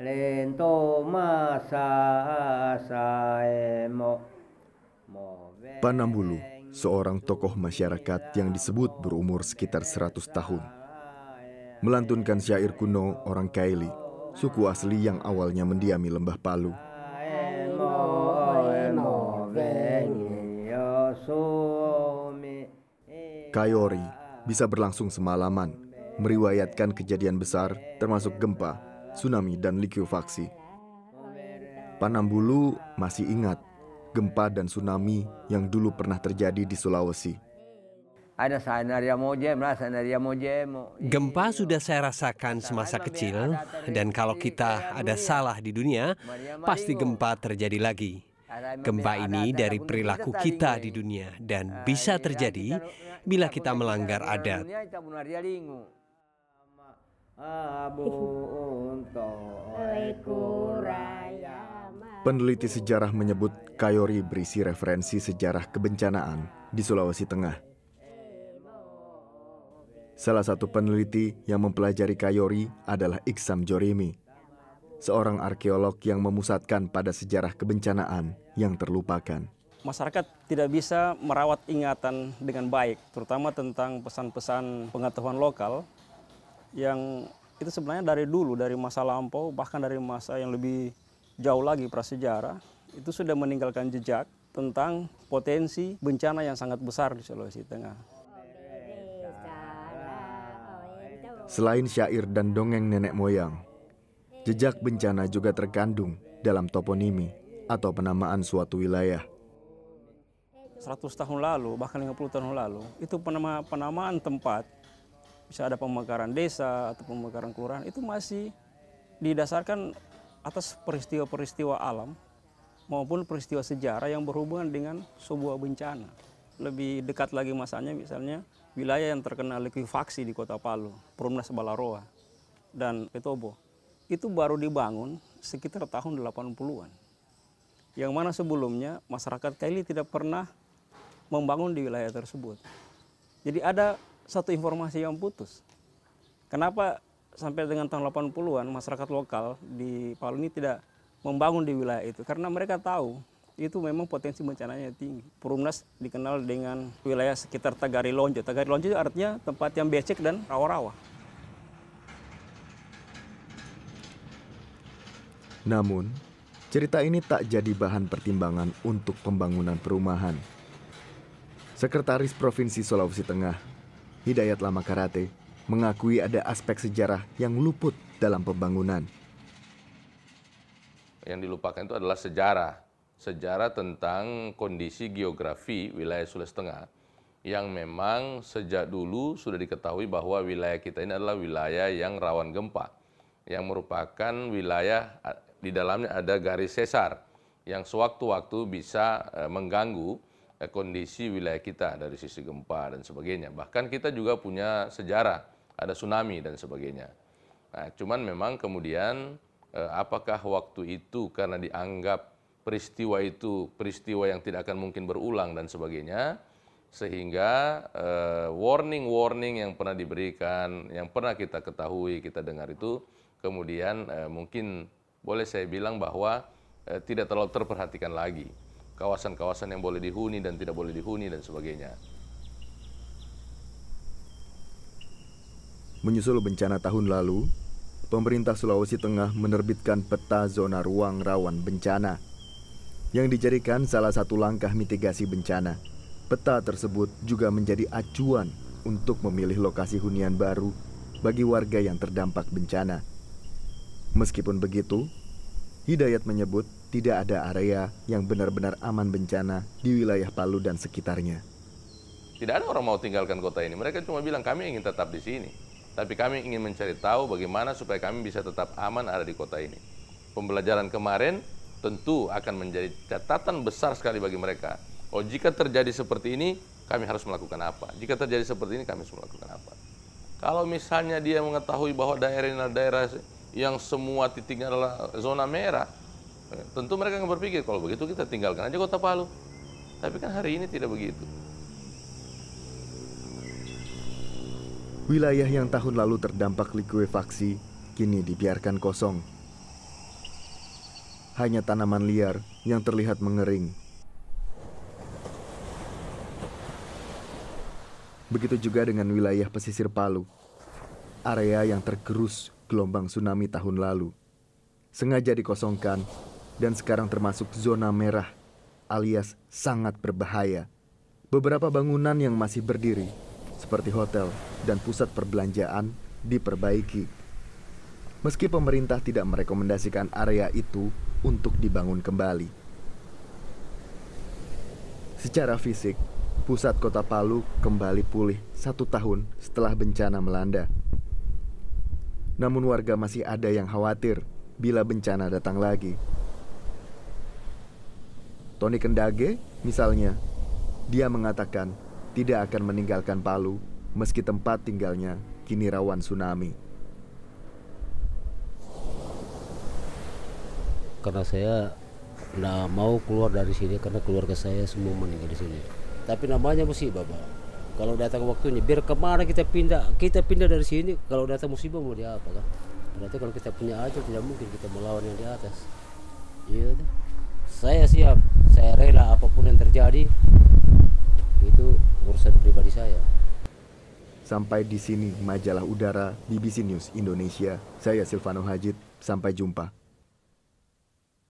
lento masa saemo Panambulu, seorang tokoh masyarakat yang disebut berumur sekitar 100 tahun. Melantunkan syair kuno orang Kaili, suku asli yang awalnya mendiami lembah Palu. Kayori bisa berlangsung semalaman, meriwayatkan kejadian besar termasuk gempa, tsunami, dan likuifaksi. Panambulu masih ingat gempa dan tsunami yang dulu pernah terjadi di Sulawesi. Gempa sudah saya rasakan semasa kecil, dan kalau kita ada salah di dunia, pasti gempa terjadi lagi. Gempa ini dari perilaku kita di dunia, dan bisa terjadi bila kita melanggar adat. Peneliti sejarah menyebut Kayori berisi referensi sejarah kebencanaan di Sulawesi Tengah. Salah satu peneliti yang mempelajari Kayori adalah Iksam Jorimi, seorang arkeolog yang memusatkan pada sejarah kebencanaan yang terlupakan. Masyarakat tidak bisa merawat ingatan dengan baik, terutama tentang pesan-pesan pengetahuan lokal yang itu sebenarnya dari dulu, dari masa lampau, bahkan dari masa yang lebih jauh lagi prasejarah, itu sudah meninggalkan jejak tentang potensi bencana yang sangat besar di Sulawesi Tengah. Selain syair dan dongeng nenek moyang, jejak bencana juga terkandung dalam toponimi atau penamaan suatu wilayah. 100 tahun lalu, bahkan 50 tahun lalu, itu penama, penamaan tempat, bisa ada pemekaran desa atau pemekaran kelurahan, itu masih didasarkan atas peristiwa-peristiwa alam maupun peristiwa sejarah yang berhubungan dengan sebuah bencana. Lebih dekat lagi masanya misalnya wilayah yang terkena likuifaksi di kota Palu, Perumnas Balaroa, dan Petobo. Itu baru dibangun sekitar tahun 80-an. Yang mana sebelumnya masyarakat Kaili tidak pernah membangun di wilayah tersebut. Jadi ada satu informasi yang putus. Kenapa sampai dengan tahun 80-an masyarakat lokal di Palu ini tidak membangun di wilayah itu? Karena mereka tahu itu memang potensi bencananya tinggi. Perumnas dikenal dengan wilayah sekitar Tagari Lonjo. Tagari Lonjo itu artinya tempat yang becek dan rawa-rawa. Namun, cerita ini tak jadi bahan pertimbangan untuk pembangunan perumahan. Sekretaris Provinsi Sulawesi Tengah, Hidayat Lama Karate, mengakui ada aspek sejarah yang luput dalam pembangunan. Yang dilupakan itu adalah sejarah. Sejarah tentang kondisi geografi wilayah Sulawesi Tengah yang memang sejak dulu sudah diketahui bahwa wilayah kita ini adalah wilayah yang rawan gempa, yang merupakan wilayah di dalamnya ada garis sesar yang sewaktu-waktu bisa mengganggu kondisi wilayah kita dari sisi gempa dan sebagainya. Bahkan kita juga punya sejarah, ada tsunami dan sebagainya. Nah, cuman memang kemudian apakah waktu itu karena dianggap peristiwa itu peristiwa yang tidak akan mungkin berulang dan sebagainya, sehingga warning-warning yang pernah diberikan, yang pernah kita ketahui, kita dengar itu kemudian mungkin boleh saya bilang bahwa eh, tidak terlalu terperhatikan lagi kawasan-kawasan yang boleh dihuni dan tidak boleh dihuni dan sebagainya. Menyusul bencana tahun lalu, pemerintah Sulawesi Tengah menerbitkan peta zona ruang rawan bencana yang dijadikan salah satu langkah mitigasi bencana. Peta tersebut juga menjadi acuan untuk memilih lokasi hunian baru bagi warga yang terdampak bencana. Meskipun begitu, Hidayat menyebut tidak ada area yang benar-benar aman bencana di wilayah Palu dan sekitarnya. Tidak ada orang mau tinggalkan kota ini. Mereka cuma bilang kami ingin tetap di sini. Tapi kami ingin mencari tahu bagaimana supaya kami bisa tetap aman ada di kota ini. Pembelajaran kemarin tentu akan menjadi catatan besar sekali bagi mereka. Oh jika terjadi seperti ini, kami harus melakukan apa? Jika terjadi seperti ini, kami harus melakukan apa? Kalau misalnya dia mengetahui bahwa daerah ini adalah daerah yang semua titiknya adalah zona merah, tentu mereka akan berpikir kalau begitu kita tinggalkan aja kota Palu. Tapi kan hari ini tidak begitu. Wilayah yang tahun lalu terdampak likuifaksi kini dibiarkan kosong. hanya tanaman liar yang terlihat mengering. Begitu juga dengan wilayah pesisir Palu, area yang tergerus gelombang tsunami tahun lalu. Sengaja dikosongkan dan sekarang termasuk zona merah alias sangat berbahaya. Beberapa bangunan yang masih berdiri, seperti hotel dan pusat perbelanjaan, diperbaiki. Meski pemerintah tidak merekomendasikan area itu untuk dibangun kembali. Secara fisik, pusat kota Palu kembali pulih satu tahun setelah bencana melanda. Namun warga masih ada yang khawatir bila bencana datang lagi. Tony Kendage, misalnya, dia mengatakan tidak akan meninggalkan Palu meski tempat tinggalnya kini rawan tsunami. Karena saya tidak mau keluar dari sini karena keluarga saya semua meninggal di sini. Tapi namanya musibah, Pak. Kalau datang waktunya, biar ke mana kita pindah, kita pindah dari sini. Kalau datang musibah mau diapa kan? Berarti kalau kita punya aja tidak mungkin kita melawan yang di atas. Iya, saya siap, saya rela apa pun yang terjadi. Itu urusan pribadi saya. Sampai di sini majalah udara BBC News Indonesia. Saya Silvano Hajid, sampai jumpa.